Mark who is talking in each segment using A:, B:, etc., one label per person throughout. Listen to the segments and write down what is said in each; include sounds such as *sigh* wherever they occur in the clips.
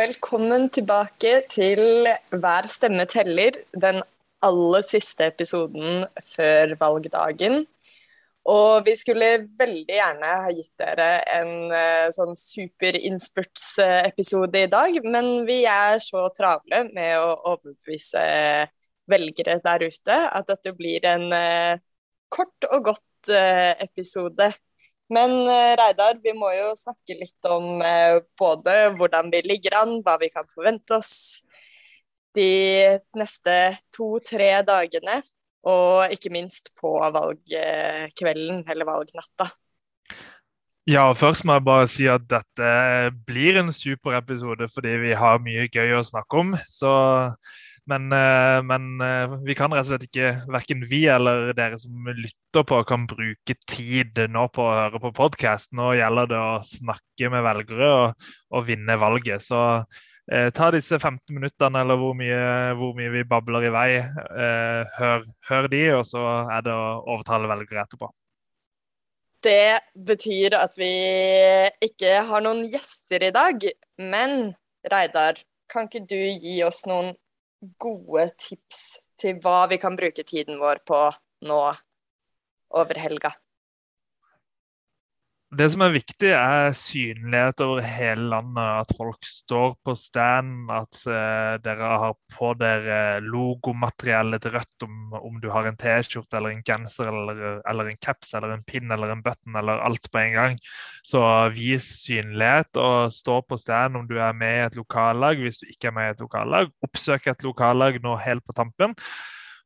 A: Velkommen tilbake til Hver stemme teller, den aller siste episoden før valgdagen. Og vi skulle veldig gjerne ha gitt dere en uh, sånn superinnspurtsepisode i dag, men vi er så travle med å overbevise velgere der ute at dette blir en uh, kort og godt uh, episode. Men Reidar, vi må jo snakke litt om både hvordan vi ligger an, hva vi kan forvente oss de neste to-tre dagene. Og ikke minst på valgkvelden eller valgnatta.
B: Ja, først må jeg bare si at dette blir en super episode fordi vi har mye gøy å snakke om. Så, men, eh, men, eh, vi kan rett og slett ikke, verken vi eller dere som lytter på, kan bruke tid nå på å høre på podkast. Nå gjelder det å snakke med velgere og, og vinne valget. Så Eh, ta disse 15 minuttene, eller hvor mye, hvor mye vi babler i vei. Eh, hør, hør, de, og så er det å overtale velgere etterpå.
A: Det betyr at vi ikke har noen gjester i dag. Men Reidar, kan ikke du gi oss noen gode tips til hva vi kan bruke tiden vår på nå over helga?
B: Det som er viktig, er synlighet over hele landet. At folk står på stand, at uh, dere har på dere logomateriellet til Rødt. Om, om, du har en T-skjorte eller en genser eller, eller, en caps eller en pin eller en button eller alt på en gang. Så vis synlighet og stå på stand om du er med i et lokallag. Hvis du ikke er med i et lokallag, oppsøk et lokallag nå helt på tampen.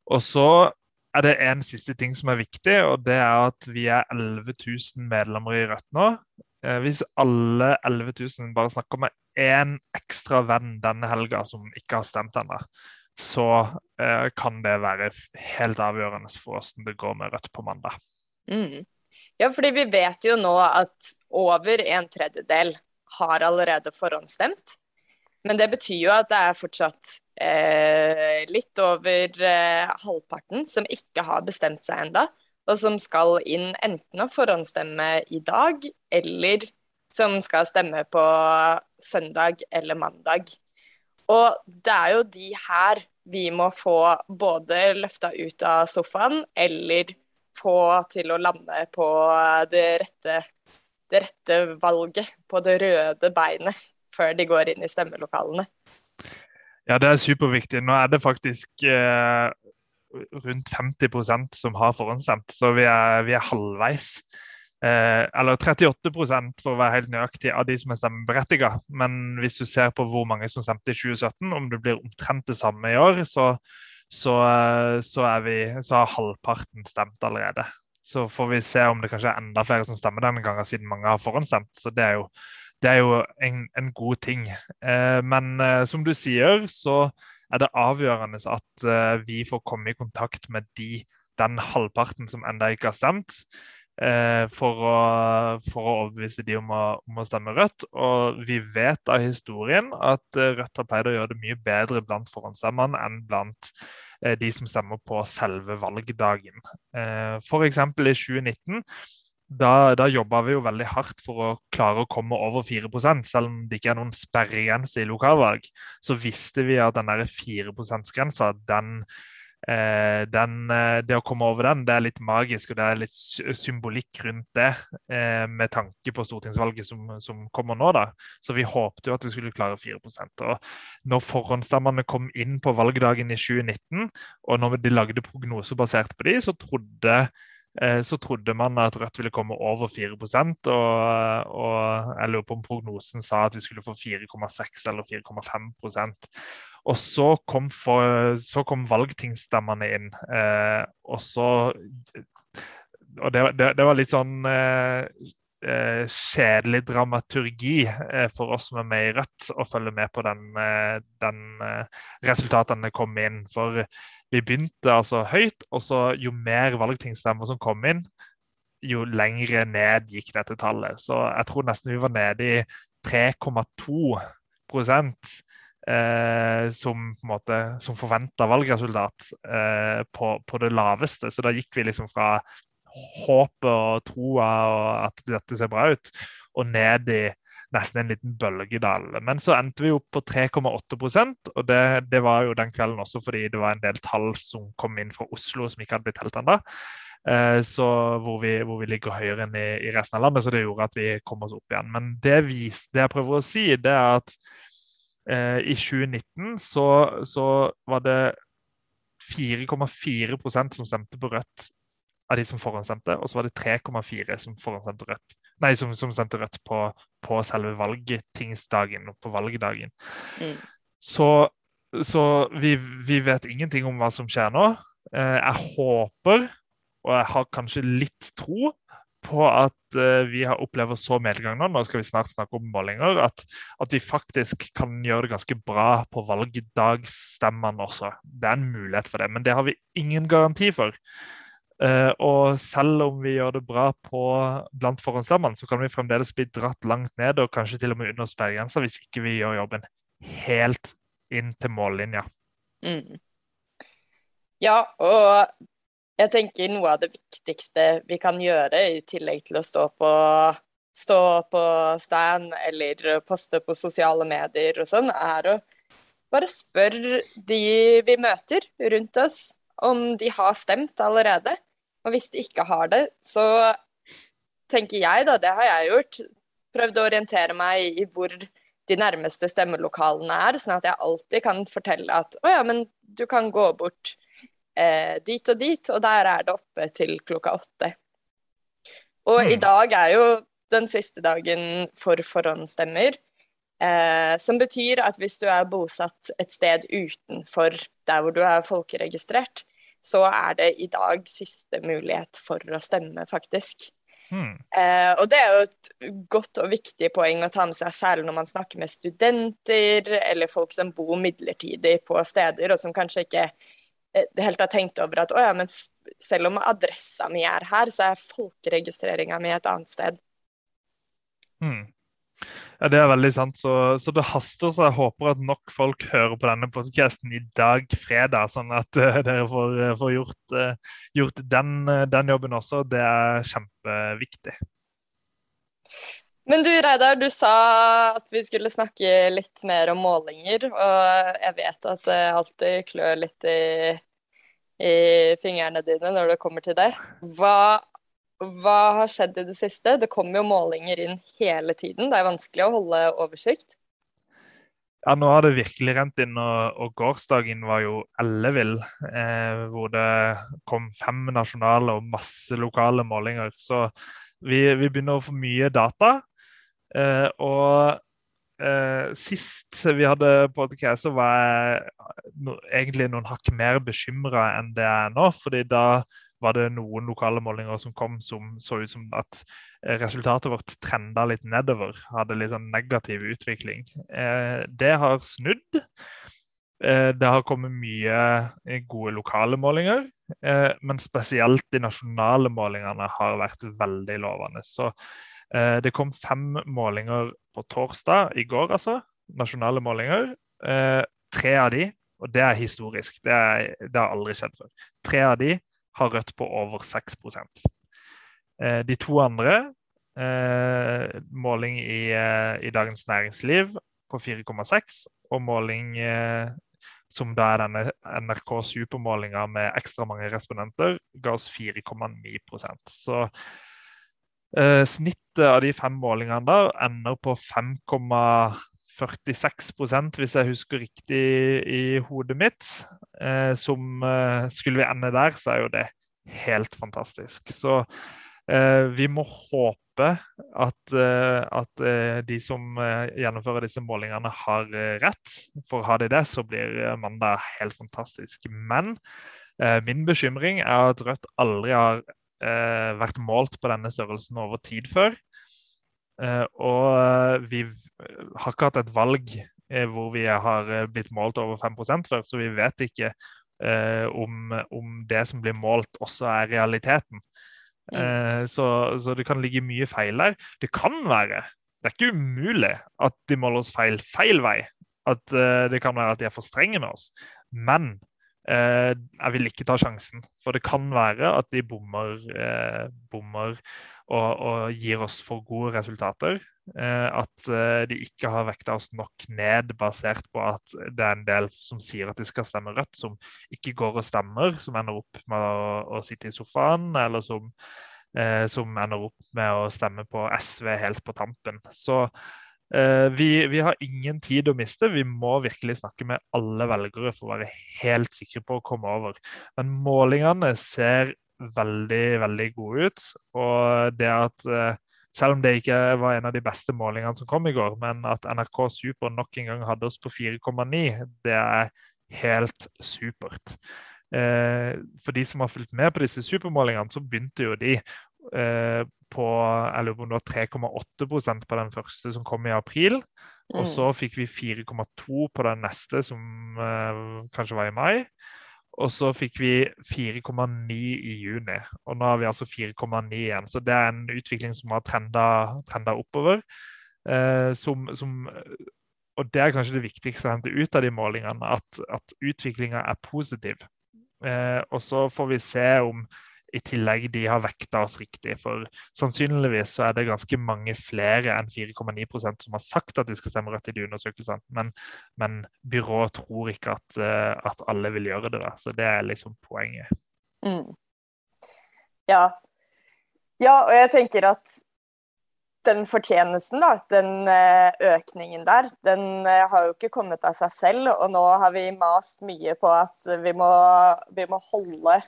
B: Og så er det en siste ting som er viktig, og det er at vi er 11 000 medlemmer i Rødt nå. Eh, hvis alle 11 000 bare snakker med én ekstra venn denne helga som ikke har stemt ennå, så eh, kan det være helt avgjørende for hvordan det går med Rødt på mandag.
A: Mm. Ja, fordi vi vet jo nå at over en tredjedel har allerede forhåndsstemt. Men det betyr jo at det er fortsatt eh, litt over eh, halvparten som ikke har bestemt seg enda, og som skal inn enten å forhåndsstemme i dag, eller som skal stemme på søndag eller mandag. Og det er jo de her vi må få både løfta ut av sofaen, eller få til å lande på det rette, det rette valget, på det røde beinet, før de går inn i stemmelokalene.
B: Ja, det er superviktig. Nå er det faktisk eh, rundt 50% som har forhåndsstemt, så vi er, vi er halvveis. Eh, eller 38% for å være helt nøyaktig av de som er stemmeberettiget. Men hvis du ser på hvor mange som stemte i 2017, om det blir omtrent det samme i år, så, så, eh, så, vi, så har halvparten stemt allerede. Så får vi se om det kanskje er enda flere som stemmer denne gangen, siden mange har forhåndsstemt. Så det er jo det er jo en, en god ting. Eh, men eh, som du sier, så er det avgjørende at eh, vi får komme i kontakt med de, den halvparten som ennå ikke har stemt. Eh, for å, for, å, overbevise de om å, om å, stemme Rødt. Og vi vet av historien at eh, Rødt har pleid å gjøre det mye bedre blant forhåndsstemmerne enn blant eh, de som stemmer på selve valgdagen. F.eks. i 2019 da, da jobba vi jo veldig hardt for å klare å komme over 4 Selv om det ikke er noen sperregrense i lokalvalg, så visste vi at den 4 %-grensa, den, eh, den, eh, det å komme over den, det er litt magisk, og det er litt symbolikk rundt det eh, med tanke på stortingsvalget som, som, kommer nå. da. Så vi håpte jo at vi skulle klare 4% og Når forhåndsstemmene kom inn på valgdagen i 2019, og når de lagde prognoser basert på de, så trodde så trodde man at Rødt ville komme over 4 og, og jeg lurer på om prognosen sa at vi skulle få 4,6 eller 4,5% Og så kom, for, så kom valgtingsstemmene inn. Eh, og så Og det, det, det, var litt sånn eh, eh kjedelig dramaturgi eh, for oss som er med i Rødt, å følge med på den, eh, den resultatene kom inn. For vi begynte altså høyt, og så jo mer valgtingsstemmer som kom inn, jo lengre ned gikk dette tallet. Så jeg tror nesten vi var nede i 3,2 eh, som, på som forventa valgresultat eh, på, på, det laveste. Så da gikk vi liksom fra håpet og troa og at dette ser bra ut, og ned i nesten en liten bølgedal. Men så endte vi opp på 3,8% og det, det, var jo den kvelden også fordi det var en del tall som kom inn fra Oslo som ikke hadde blitt telt ennå. Eh, hvor, hvor, vi ligger høyere enn i, i, resten av landet, så det gjorde at vi kom oss opp igjen. Men det, vis, det jeg prøver å si, det er at eh, i 2019 så, så var det 4,4% som stemte på Rødt av de som forhåndsstemte, og så var det 3,4 som forhåndsstemte Rødt. Nei, som, som stemte Rødt på, på selve valgtingsdagen og på valgdagen. Mm. Så, så vi, vi, vet ingenting om hva som skjer nå. Eh, jeg håper, og jeg har kanskje litt tro, på at uh, vi har opplever så medgang nå, nå skal vi snart snakke om målinger, at, at, vi faktisk kan gjøre det ganske bra på valgdagsstemmene også. Det er en mulighet for det, men det har vi ingen garanti for. Uh, og selv om vi gjør det bra på, blant forhåndsstemmene, så kan vi fremdeles bli dratt langt ned, og kanskje til og med under sperregrensa, hvis ikke vi gjør jobben helt inn til mållinja. Mm.
A: Ja, og jeg tenker noe av det viktigste vi kan gjøre, i tillegg til å stå på, stå på stand eller poste på sosiale medier og sånn, er å bare spørre de vi møter rundt oss om de har stemt allerede. Og hvis de ikke har det, så tenker jeg, da, det har jeg gjort, prøvd å orientere meg i hvor de nærmeste stemmelokalene er, sånn at jeg alltid kan fortelle at å ja, men du kan gå bort eh, dit og dit, og der er det oppe til klokka åtte. Og mm. i dag er jo den siste dagen for forhåndsstemmer. Eh, som betyr at hvis du er bosatt et sted utenfor der hvor du er folkeregistrert, så er det i dag siste mulighet for å stemme, faktisk. Hmm. Eh, og det er jo et godt og viktig poeng å ta med seg, særlig når man snakker med studenter eller folk som bor midlertidig på steder, og som kanskje ikke eh, helt har tenkt over at å ja, men selv om adressa mi er her, så er folkeregistreringa mi et annet sted.
B: Hmm. Ja, Det er veldig sant. Så, så, det haster. Så jeg håper at nok folk hører på denne podkasten i dag, fredag, sånn at uh, *laughs* dere får, uh, får gjort, uh, gjort den, den, jobben også. Det er kjempeviktig.
A: Men du Reidar, du sa at vi skulle snakke litt mer om målinger. Og jeg vet at det alltid klør litt i, i fingrene dine når det kommer til det. Hva hva har skjedd i det siste? Det kommer jo målinger inn hele tiden. Det er vanskelig å holde oversikt.
B: Ja, nå har det virkelig rent inn, og, og gårsdagen var jo ellevill. Eh, hvor det kom fem nasjonale og masse lokale målinger. Så vi, vi begynner å få mye data. Eh, og eh, sist vi hadde podcast, så var jeg no, egentlig noen hakk mer bekymra enn det jeg er nå. fordi da var det noen lokale målinger som kom som så ut som at eh, resultatet vårt trenda litt nedover. Hadde litt sånn negativ utvikling. Eh, det har snudd. Eh, det har kommet mye gode lokale målinger, men spesielt de nasjonale målingene har vært veldig lovende. Så det kom fem målinger på torsdag, i går altså, nasjonale målinger. Tre av de, og det er historisk, det, er, det har aldri skjedd før. Tre av de har Rødt på over 6 eh, De to andre, eh, måling i, eh, i, Dagens Næringsliv på 4,6 og måling som da er denne NRK supermålinga med ekstra mange respondenter, ga oss 4,9% Så eh, snittet av de fem målingene der ender på 5,9 46% hvis jeg husker riktig i hodet mitt. Eh, som eh, Skulle vi ende der, så er jo det helt fantastisk. Så eh, vi må håpe at, at de som gjennomfører disse målingene, har rett. For har de det, så blir mandag helt fantastisk. Men min bekymring er at Rødt aldri har vært målt på denne størrelsen over tid før. Eh, og eh, vi har ikke hatt et valg eh, hvor vi har blitt målt over 5 før, så vi vet ikke om, om, det som blir målt, også er realiteten. Mm. Så, så, det kan ligge mye feil der. Det kan være, det er ikke umulig, at de måler oss feil feil vei. At det kan være at de er for strenge med oss. Men jeg vil ikke ta sjansen. For det kan være at de bommer, bommer og, og, gir oss for gode resultater. At de ikke har vekta oss nok ned, basert på at det er en del som sier at de skal stemme Rødt, som ikke går og stemmer, som ender opp med å, å sitte i sofaen, eller som, eh, som, ender opp med å stemme på SV helt på tampen. Så eh, vi, vi, har ingen tid å miste. Vi må virkelig snakke med alle velgere for å være helt sikre på å komme over. Men målingene ser veldig, veldig gode ut. Og det at eh, selv om det ikke var en av de beste målingene som kom i går, men at NRK Super nok en gang hadde oss på 4,9, det er helt supert. Eh, for de som har fulgt med på disse supermålingene, så begynte jo de eh, på jeg lurer på om det var 3,8% på den første som kom i april. Og mm. så fikk vi 4,2 på den neste, som eh, kanskje var i mai. Og så fikk vi 4,9 i juni, og nå har vi altså 4,9 igjen. Så det er en utvikling som har trenda, oppover. Eh, som, som, og det er kanskje det viktigste å hente ut av de målingene, at, at utviklinga er positiv. Eh, og så får vi se om i tillegg de har vekta oss riktig. For sannsynligvis så er det ganske mange flere enn 4,9% som har sagt at de skal stemme rødt i de undersøkelsene. Men, men byrået tror ikke at, uh, at, alle vil gjøre det. Da. Så det er liksom poenget.
A: Mm. Ja. ja, og jeg tenker at den fortjenesten, da, den eh, økningen der, den eh, har jo ikke kommet av seg selv. Og nå har vi mast mye på at vi må, vi må holde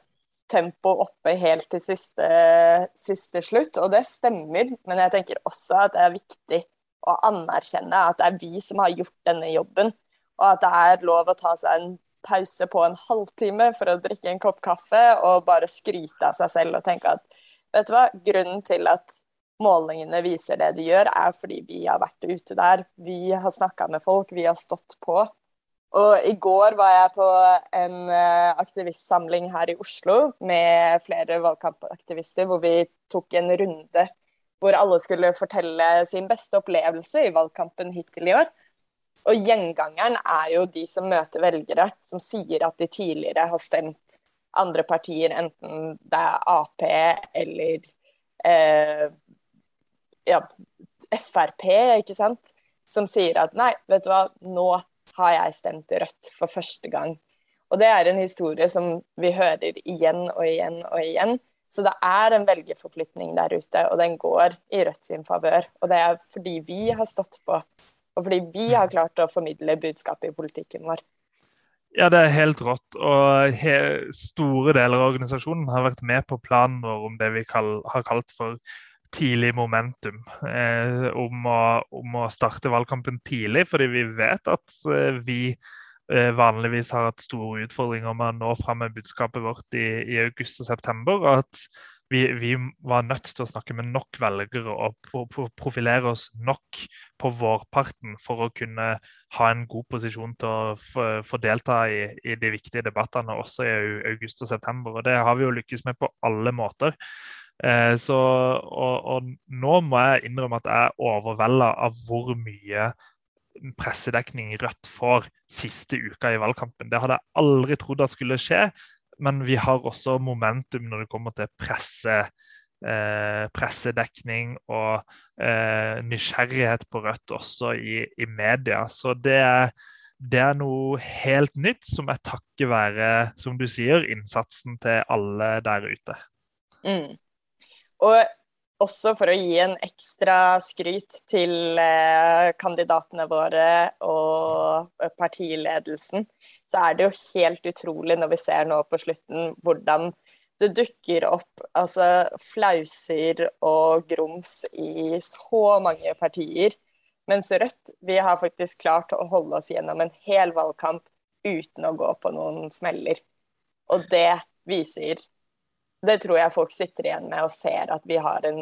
A: tempo oppe helt til siste, siste, slutt, og det stemmer. Men jeg tenker også at det er viktig å anerkjenne at det er vi som har gjort denne jobben, og at det er lov å ta seg en pause på en halvtime for å drikke en kopp kaffe og bare skryte av seg selv og tenke at vet du hva, grunnen til at målingene viser det de gjør, er fordi vi har vært ute der. Vi har snakka med folk, vi har stått på. Og i går var jeg på en eh, aktivistsamling her i Oslo med flere valgkampaktivister, hvor vi tok en runde hvor alle skulle fortelle sin beste opplevelse i valgkampen hittil i år. Og gjengangeren er jo de som møter velgere som sier at de tidligere har stemt andre partier, enten det er Ap eller eh, ja, Frp, ikke sant, som sier at nei, vet du hva, nå har jeg stemt rødt for første gang. Og det er en historie som vi hører igjen og igjen og igjen. Så det er en velgerforflytning der ute, og den går i Rødt sin favør. Og det er fordi vi har stått på, og fordi vi har klart å formidle budskapet i politikken vår.
B: Ja, det er helt rått. Og he store deler av organisasjonen har vært med på planen vår om det vi kall har kalt for tidlig momentum eh, om, å, om, å, starte valgkampen tidlig, fordi vi vet at eh, vi eh, vanligvis har hatt store utfordringer med å nå fram med budskapet vårt i, i august og september. og at vi, vi, var nødt til å snakke med nok velgere og pro, pro, profilere oss nok på vårparten for å kunne ha en god posisjon til å få delta i, i, de viktige debattene også i august og september. Og det har vi jo lykkes med på alle måter. Eh, så, og, og, nå må jeg innrømme at jeg er overvelda av hvor mye pressedekning Rødt får siste uka i valgkampen. Det hadde jeg aldri trodd at skulle skje, men vi har også momentum når det kommer til presse, eh, pressedekning og eh, nysgjerrighet på Rødt også i, i media. Så det er, det er noe helt nytt som er takket være, som du sier, innsatsen til alle der ute.
A: Mm. Og også for å gi en ekstra skryt til eh, kandidatene våre og partiledelsen, så er det jo helt utrolig når vi ser nå på slutten hvordan det dukker opp altså, flauser og grums i så mange partier. Mens Rødt vi har faktisk klart å holde oss gjennom en hel valgkamp uten å gå på noen smeller. Og det viser det tror jeg folk sitter igjen med og ser at vi har, en,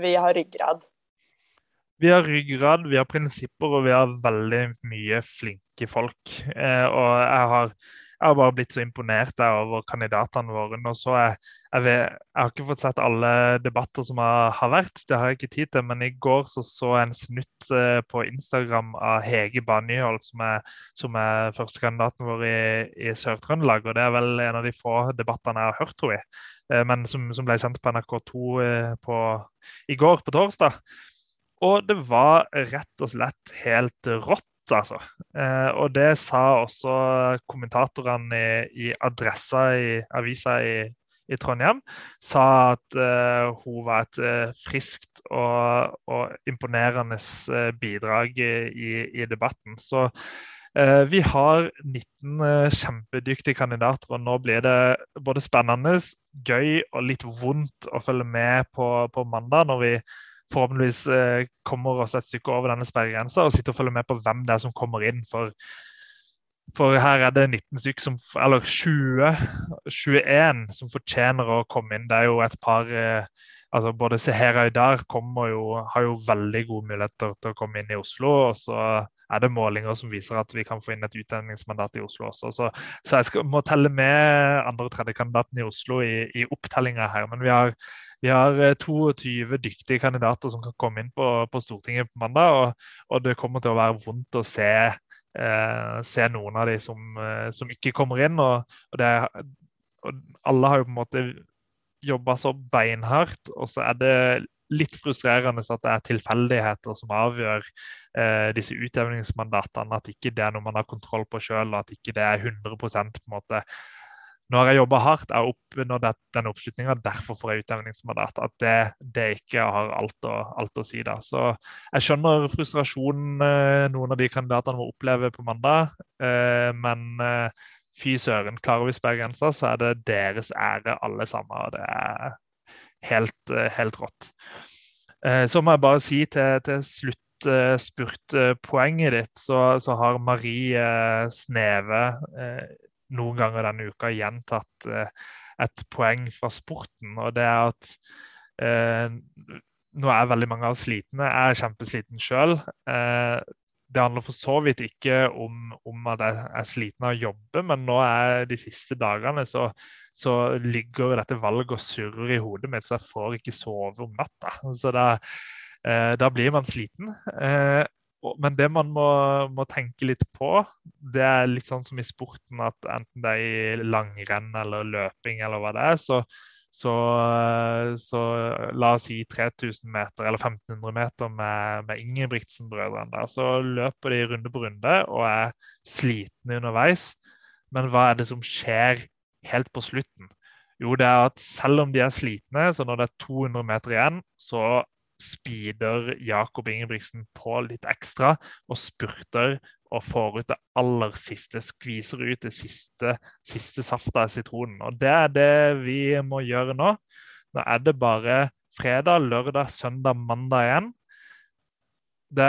A: vi har ryggrad.
B: Vi har ryggrad, vi har prinsipper og vi har veldig mye flinke folk. Eh, og jeg har, jeg har, bare blitt så imponert over kandidatene våre. Nå så jeg, jeg, vet, jeg, har ikke fått sett alle debatter som har, har, vært, det har jeg ikke tid til. Men i går så, så jeg en snutt eh, på Instagram av Hege Bannyholt, som er, som er førstekandidaten vår i, i Sør-Trøndelag. Og det er vel en av de få debattene jeg har hørt henne i. Eh, men som, som, ble sendt på NRK2 eh, på, i går, på torsdag. Og det var rett og slett helt rått, altså. Eh, og det sa også kommentatorene i, i Adressa i avisa i, i Trondheim sa at uh, hun var et friskt og, og imponerende bidrag i, i, debatten. Så vi har 19 kjempedyktige kandidater, og nå blir det både spennende, gøy og litt vondt å følge med på, på mandag, når vi forhåpentligvis kommer oss et stykke over denne sperregrensa og sitter og følger med på hvem det er som kommer inn. For for her er det 19 stykker som, eller 20, 21 som fortjener å komme inn. Det er jo et par eh, altså Både Seher Aydar har jo veldig gode muligheter til å komme inn i Oslo. og så er det målinger som viser at vi kan få inn et utdanningsmandat i Oslo også. Så, så jeg skal, må telle med andre- og tredjekandidaten i Oslo i, i opptellinga her. Men vi har, vi har 22 eh, dyktige kandidater som kan komme inn på, på Stortinget på mandag. Og, og, det kommer til å være vondt å se eh, se noen av de som, eh, som ikke kommer inn. Og, og, det, og, alle har jo på en måte jobba så beinhardt, og så er det litt frustrerende at det er tilfeldigheter som avgjør eh, disse utjevningsmandatene. At ikke det er noe man har kontroll på sjøl, og at ikke det er 100 på en måte nå har jeg jobba hardt, jeg har oppnådd den oppslutninga, derfor får jeg utjevningsmandat. At det, det, ikke har alt å, alt å si. da. Så jeg skjønner frustrasjonen eh, noen av de kandidatene må oppleve på mandag. Eh, men eh, fy søren, klarer vi sperregrensa, så er det deres ære alle sammen. og Det er helt, helt rått. Så må jeg bare si til, til sluttspurtpoenget ditt, så, så, har Marie Sneve noen ganger denne uka gjentatt eh, et poeng fra sporten, og det er at eh, nå er veldig mange av oss slitne. Jeg er kjempesliten sjøl. Eh, det handler for så vidt ikke om, om, at jeg er sliten av å jobbe, men nå er de siste dagene så, så ligger dette valget og surrer i hodet mitt, så jeg får ikke sove om natta. Så da, eh, da blir man sliten. Eh, men det man må, må, tenke litt på, det er litt sånn som i sporten at enten det er i langrenn eller løping eller hva det er, så, så, så la oss si 3000 meter eller 1500 meter med, med Ingebrigtsen-brødrene. Så løper de runde på runde og er slitne underveis. Men hva er det som skjer helt på slutten? Jo, det er at selv om de er slitne, så når det er 200 meter igjen, så speeder Jakob Ingebrigtsen på litt ekstra og spurter og får ut det aller siste. Skviser ut det siste, siste safta av sitronen. Og Det er det vi må gjøre nå. Nå er det bare fredag, lørdag, søndag, mandag igjen. Det,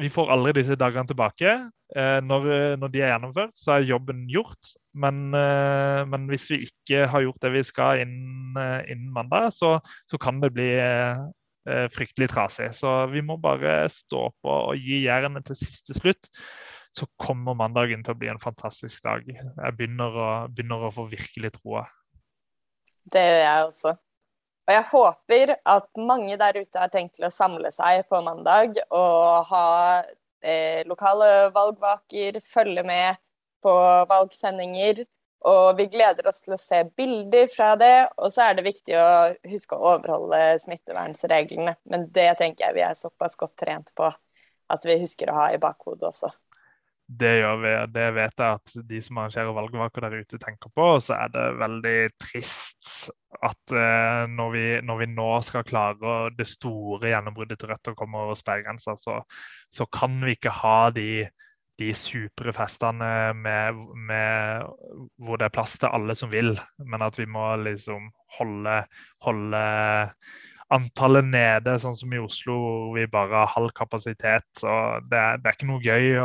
B: vi får aldri disse dagene tilbake. Eh, når, når, de er gjennomført, så er jobben gjort. Men, eh, men, hvis vi ikke har gjort det vi skal innen, eh, innen mandag, så, så, kan det bli eh, fryktelig trasig. Så vi må bare stå på og gi jernet til siste slutt. Så kommer mandagen til å bli en fantastisk dag. Jeg begynner å, begynner å få virkelig troa.
A: Det gjør jeg også. Og jeg håper at mange der ute har tenkt til å samle seg på mandag og ha eh, lokale valgvaker, følge med på valgsendinger og vi gleder oss til å se bilder fra det. Og så er det viktig å huske å overholde smittevernreglene. Men det tenker jeg vi er såpass godt trent på at vi husker å ha i bakhodet også.
B: Det gjør vi, det vet jeg at de som arrangerer valgvaker der ute, tenker på. Og så er det veldig trist at uh, når, vi, når, vi, nå skal klare det store gjennombruddet til Rødt og komme over sperregrensa, så, så kan vi ikke ha de de supre festene med, med, hvor det er plass til alle som vil, men at vi må liksom holde, holde antallet nede, sånn som i Oslo, hvor vi bare har halv kapasitet. Så det, det er ikke noe gøy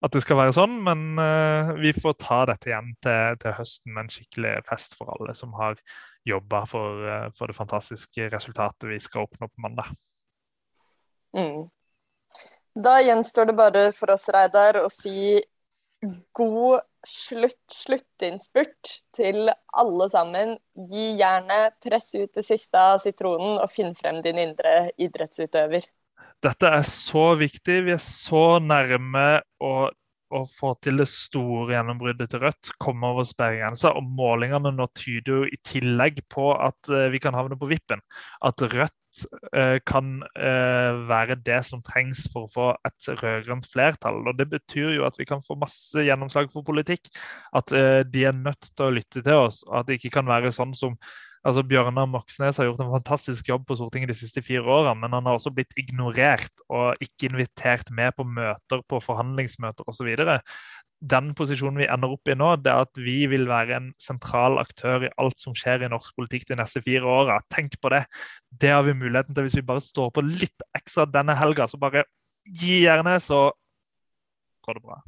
B: at det skal være sånn, men uh, vi får ta dette igjen til, til, høsten med en skikkelig fest for alle som har jobba for, uh, for, det fantastiske resultatet vi skal oppnå på mandag.
A: Mm. Da gjenstår det bare for oss, Reidar, å si god slutt, sluttinnspurt til alle sammen. Gi jernet, press ut det siste av sitronen og finn frem din indre idrettsutøver.
B: Dette er så viktig. Vi er så nærme å, å få til det store gjennombruddet til Rødt. Komme over sperregrensa. Og målingene nå tyder jo i tillegg på at eh, vi kan havne på vippen. At Rødt kan eh, være det som trengs for å få et rød-grønt flertall. Og Det betyr jo at vi kan få masse gjennomslag for politikk. At de er nødt til å lytte til oss. og At det ikke kan være sånn som altså Bjørnar Moxnes har gjort en fantastisk jobb på Stortinget de siste fire årene, men han har også blitt ignorert og ikke invitert med på møter, på forhandlingsmøter osv den posisjonen vi ender opp i nå, det er at vi vil være en sentral aktør i alt som skjer i norsk politikk de neste fire åra. Tenk på det. Det har vi muligheten til hvis vi bare står på litt ekstra denne helga. Så bare gi gjerne, så går det bra.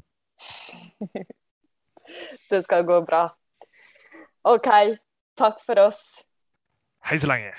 B: *laughs*
A: det skal gå bra. OK. Takk for oss.
B: Hei så lenge.